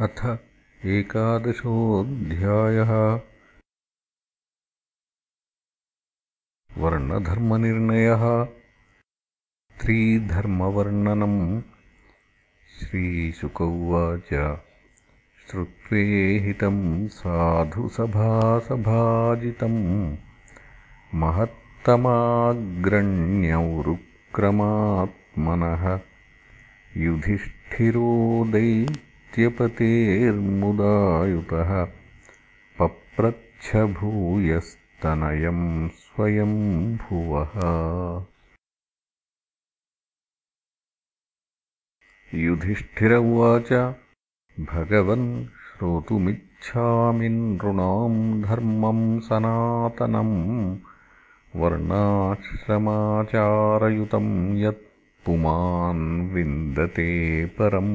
अथ एकादशोऽध्यायः। वर्णधर्मनिर्णयः। स्त्रीधर्मवर्णनम् श्रीशुक उवाच श्रुत्वेहितम् साधुसभासभाजितम्। महत्तमाग्रण्यौरुक्रमात्मनः। युधिष्ठिरो दैत्यपतेर्मुदायुतः पप्रच्छभूयस्तनयम् स्वयम्भुवः युधिष्ठिर उवाच भगवन् श्रोतुमिच्छामि नृणाम् धर्मम् सनातनम् वर्णाश्रमाचारयुतम् यत् पुमान् विन्दते परम्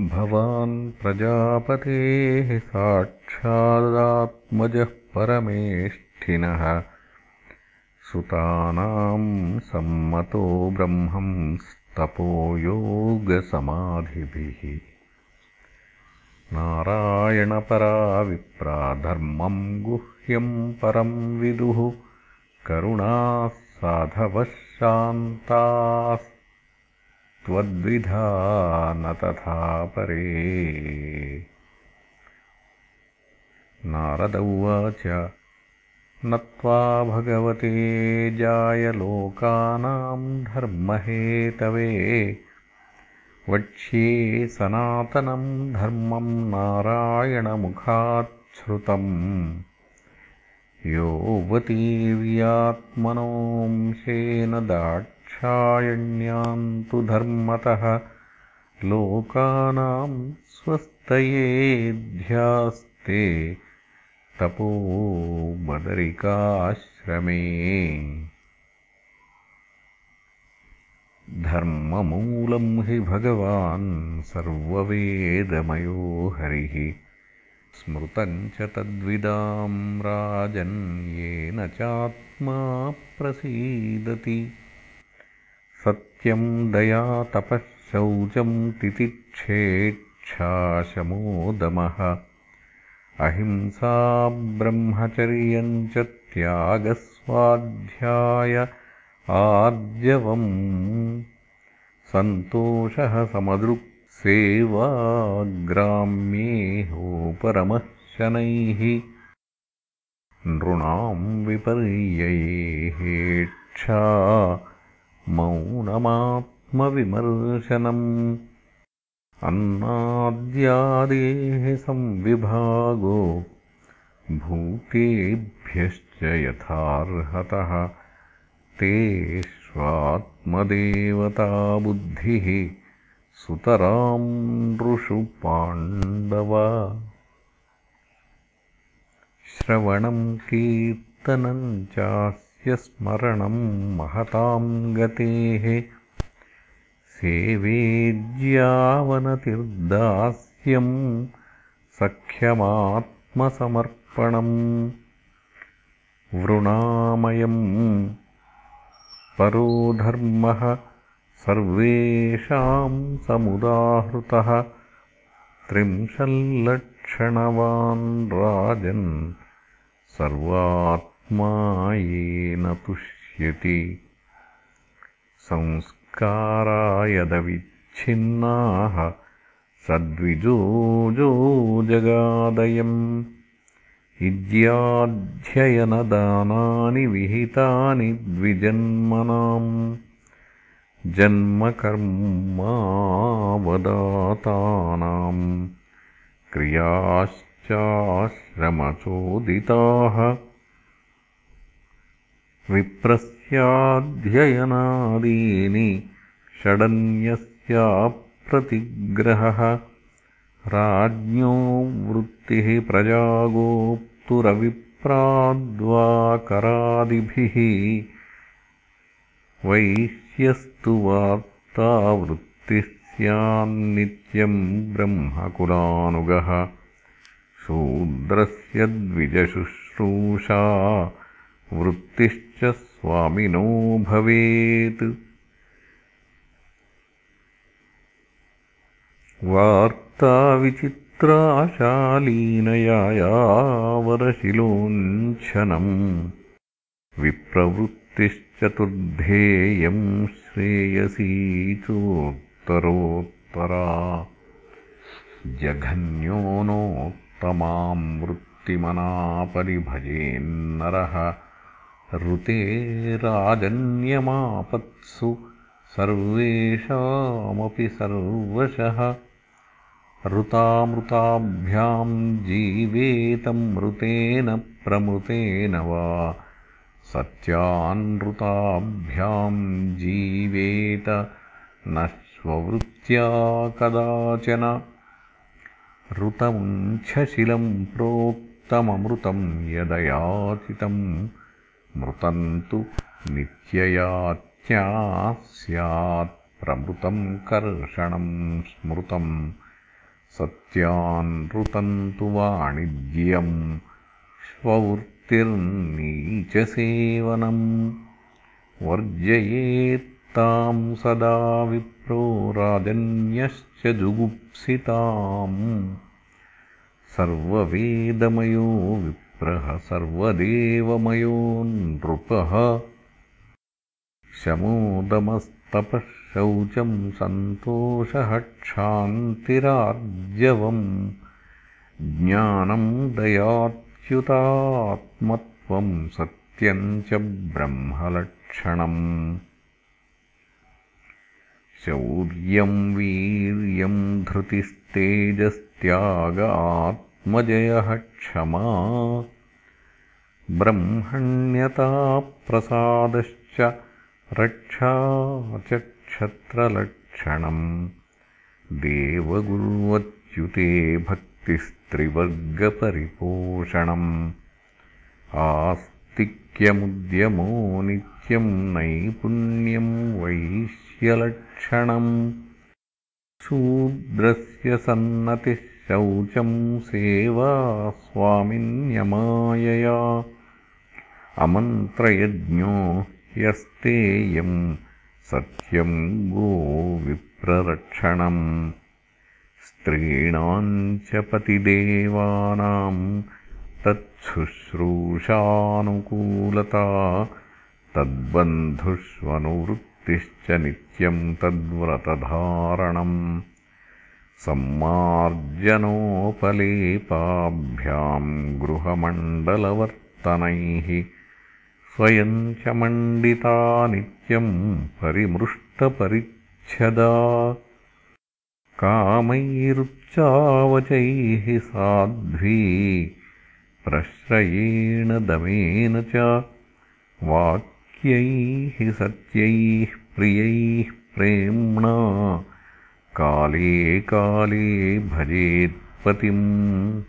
भवान् प्रजापतेः साक्षादात्मजः परमेष्ठिनः। सुतानाम् सम्मतो ब्रह्मंस्तपो योगसमाधिभिः। नारायणपरा गुह्यम् परम् विदुः। करुणाः साधवः शान्तास्त्वद्विधा न तथा परे नारद उवाच नत्वा भगवते जायलोकानाम् धर्महेतवे। वक्ष्ये सनातनम् धर्मम् नारायणमुखाच्छ्रुतम्। योऽवतीर्यात्मनोऽंशेन दाक्षायण्याम् तु धर्मतः लोकानाम् स्वस्तयेऽध्यास्ते तपो बदरिकाश्रमे धर्ममूलम् हि भगवान् सर्ववेदमयो हरिः स्मृतम् च तद्विदाम् राजन् येन चात्मा प्रसीदति सत्यम् दया तपः शौचम् तितिक्षेक्षाशमोदमः अहिंसा ब्रह्मचर्यम् च त्यागस्वाध्याय आर्जवम् सन्तोषः समदृक्सेवाग्राम्येहोपरमः शनैः नृणाम् विपर्ययेहेक्षा मौनमात्मविमर्शनम्। अन्नाद्यादेः संविभागो भूतेभ्यश्च यथार्हतः। तेष्वात्मदेवताबुद्धिः सुतराम् नृषु पाण्डव। श्रवणम् कीर्तनम् चास्य स्मरणम् महताम् गतेः। सेवेज्यावनतिर्दास्यम् सख्यमात्मसमर्पणम् वृणामयम् परो धर्मः सर्वेषाम् समुदाहृतः। त्रिंशल्लक्षणवान् राजन् सर्वात्मा येन तुष्यति संस्कारायदविच्छिन्नाः सद्विजोजो जगादयम्। इद्याध्ययनदानानि विहितानि द्विजन्मनाम्। जन्मकर्मावदातानाम् क्रियाश्चाश्रमचोदिताः विप्रस्याध्ययनादीनि षडन्यस्याप्रतिग्रहः। राज्ञो वृत्तिः प्रजागोक्तुरविप्राद्वाकरादिभिः वैश्यस्तु वार्तावृत्तिः स्यान्नित्यम् ब्रह्मकुलानुगः। शूद्रस्य द्विजशुश्रूषा वृत्तिश्च स्वामिनो भवेत्। वार्ताविचित्राशालीनयायावरशिलोञ्छनम् विप्रवृत्तिश्चतुर्धेयम् श्रेयसी चोत्तरोत्तरा। जघन्यो नोत्तमाम् वृत्तिमनापरिभजेन्नरः ऋते राजन्यमापत्सु सर्वेषामपि सर्वशः। ऋतामृताभ्याम् जीवेतमृतेन प्रमृतेन वा। सत्यानृताभ्याम् जीवेत न स्ववृत्त्या कदाचन। ऋतमुञ्छशिलम् प्रोक्तममृतम् यदयाचितम् मृतम् तु नित्ययात्या स्यात् प्रमृतम् कर्षणम् स्मृतम् सत्यानृतम् तु वाणिज्यम् स्ववृत्तिर्नीचसेवनम् वर्जयेत्ताम् सदा विप्रो राजन्यश्च जुगुप्सिताम् सर्ववेदमयो सर्वदेवमयो नृपः शमोदमस्तपः शौचम् सन्तोषः क्षान्तिरार्जवम् ज्ञानम् दयाच्युतात्मत्वम् सत्यम् च ब्रह्मलक्षणम्। शौर्यम् वीर्यम् धृतिस्तेजस्त्याग आत्मजयः क्षमा ब्रह्मण्यताप्रसादश्च रक्षा च क्षत्रलक्षणम् देवगुर्वच्युते भक्तिस्त्रिवर्गपरिपोषणम्। आस्तिक्यमुद्यमो नित्यम् नैपुण्यम् वैश्यलक्षणम्। शूद्रस्य सन्नतिः शौचम् सेवा स्वामिन्यमायया अमन्त्रयज्ञो ह्यस्तेयम् सत्यम् गो विप्ररक्षणम्। च पतिदेवानाम् तच्छुश्रूषानुकूलता तद्बन्धुष्वनुवृत्तिश्च नित्यम् तद्व्रतधारणम्। सम्मार्जनोपलेपाभ्याम् गृहमण्डलवर्तनैः स्वयम् च मण्डिता नित्यम् परिमृष्टपरिच्छदा। कामैरुच्चावचैः साध्वी प्रश्रयेण दमेन च वाक्यैः सत्यैः प्रियैः प्रेम्णा। काले काले भजेत्पतिम्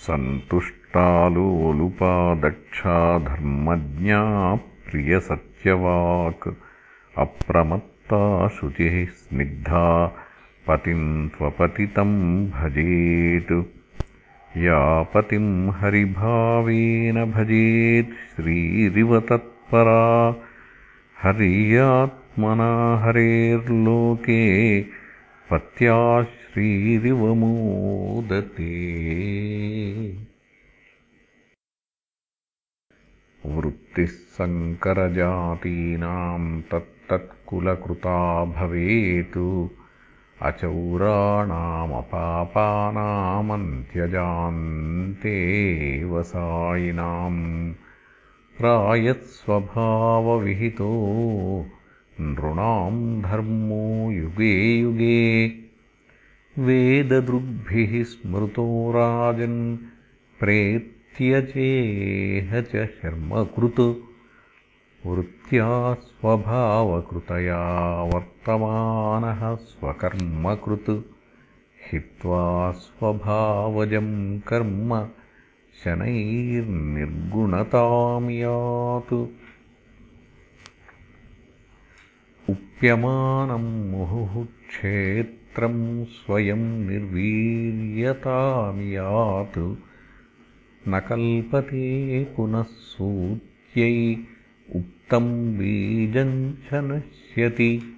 सन्तुष्टालोलुपा दक्षा धर्मज्ञा प्रियसत्यवाक् अप्रमत्ता शुचिः स्निग्धा पतिम् त्वपतितम् भजेत्। या पतिम् हरिभावेन भजेत् श्रीरिव तत्परा। हर्यात्मना हरेर्लोके पत्याश्रीरिव मोदते वृत्तिः सङ्करजातीनाम् तत्तत्कुलकृता भवेत्। अचौराणामपापानामन्त्यजान्ते वसायिनाम् प्रायत्स्वभावविहितो नृणाम् धर्मो युगे युगे वेददृग्भिः स्मृतो राजन् प्रेत्यचेह च शर्मकृत्। वृत्त्या स्वभावकृतया वर्तमानः स्वकर्मकृत्। हित्वा स्वभावजम् कर्म शनैर्निर्गुणताम् यात्। उप्यमानम् मुहुः क्षेत् स्वयम् निर्वीर्यताम् यात्। न कल्पते पुनः सूच्यमानम् नित्यै उक्तम् बीजम् च नश्यति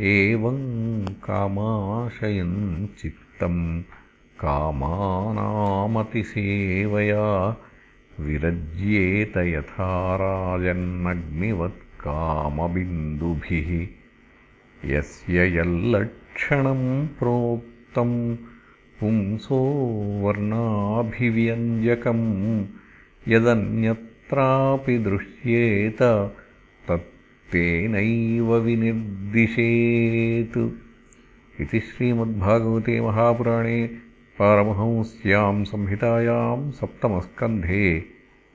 एवम् कामाशयम् चित्तम् कामानामतिसेवया विरज्येत यथा राजन्नग्निवत्कामबिन्दुभिः। यस्य यल्लक्षणम् प्रोक्तम् पुंसो वर्णाभिव्यञ्जकम् यदन्यत्रापि दृश्येत तत्तेनैव विनिर्दिशेत्। इति श्रीमद्भागवते महापुराणे पारमहंस्याम् संहितायाम् सप्तमस्कन्धे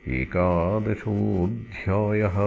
एकादशोऽध्यायः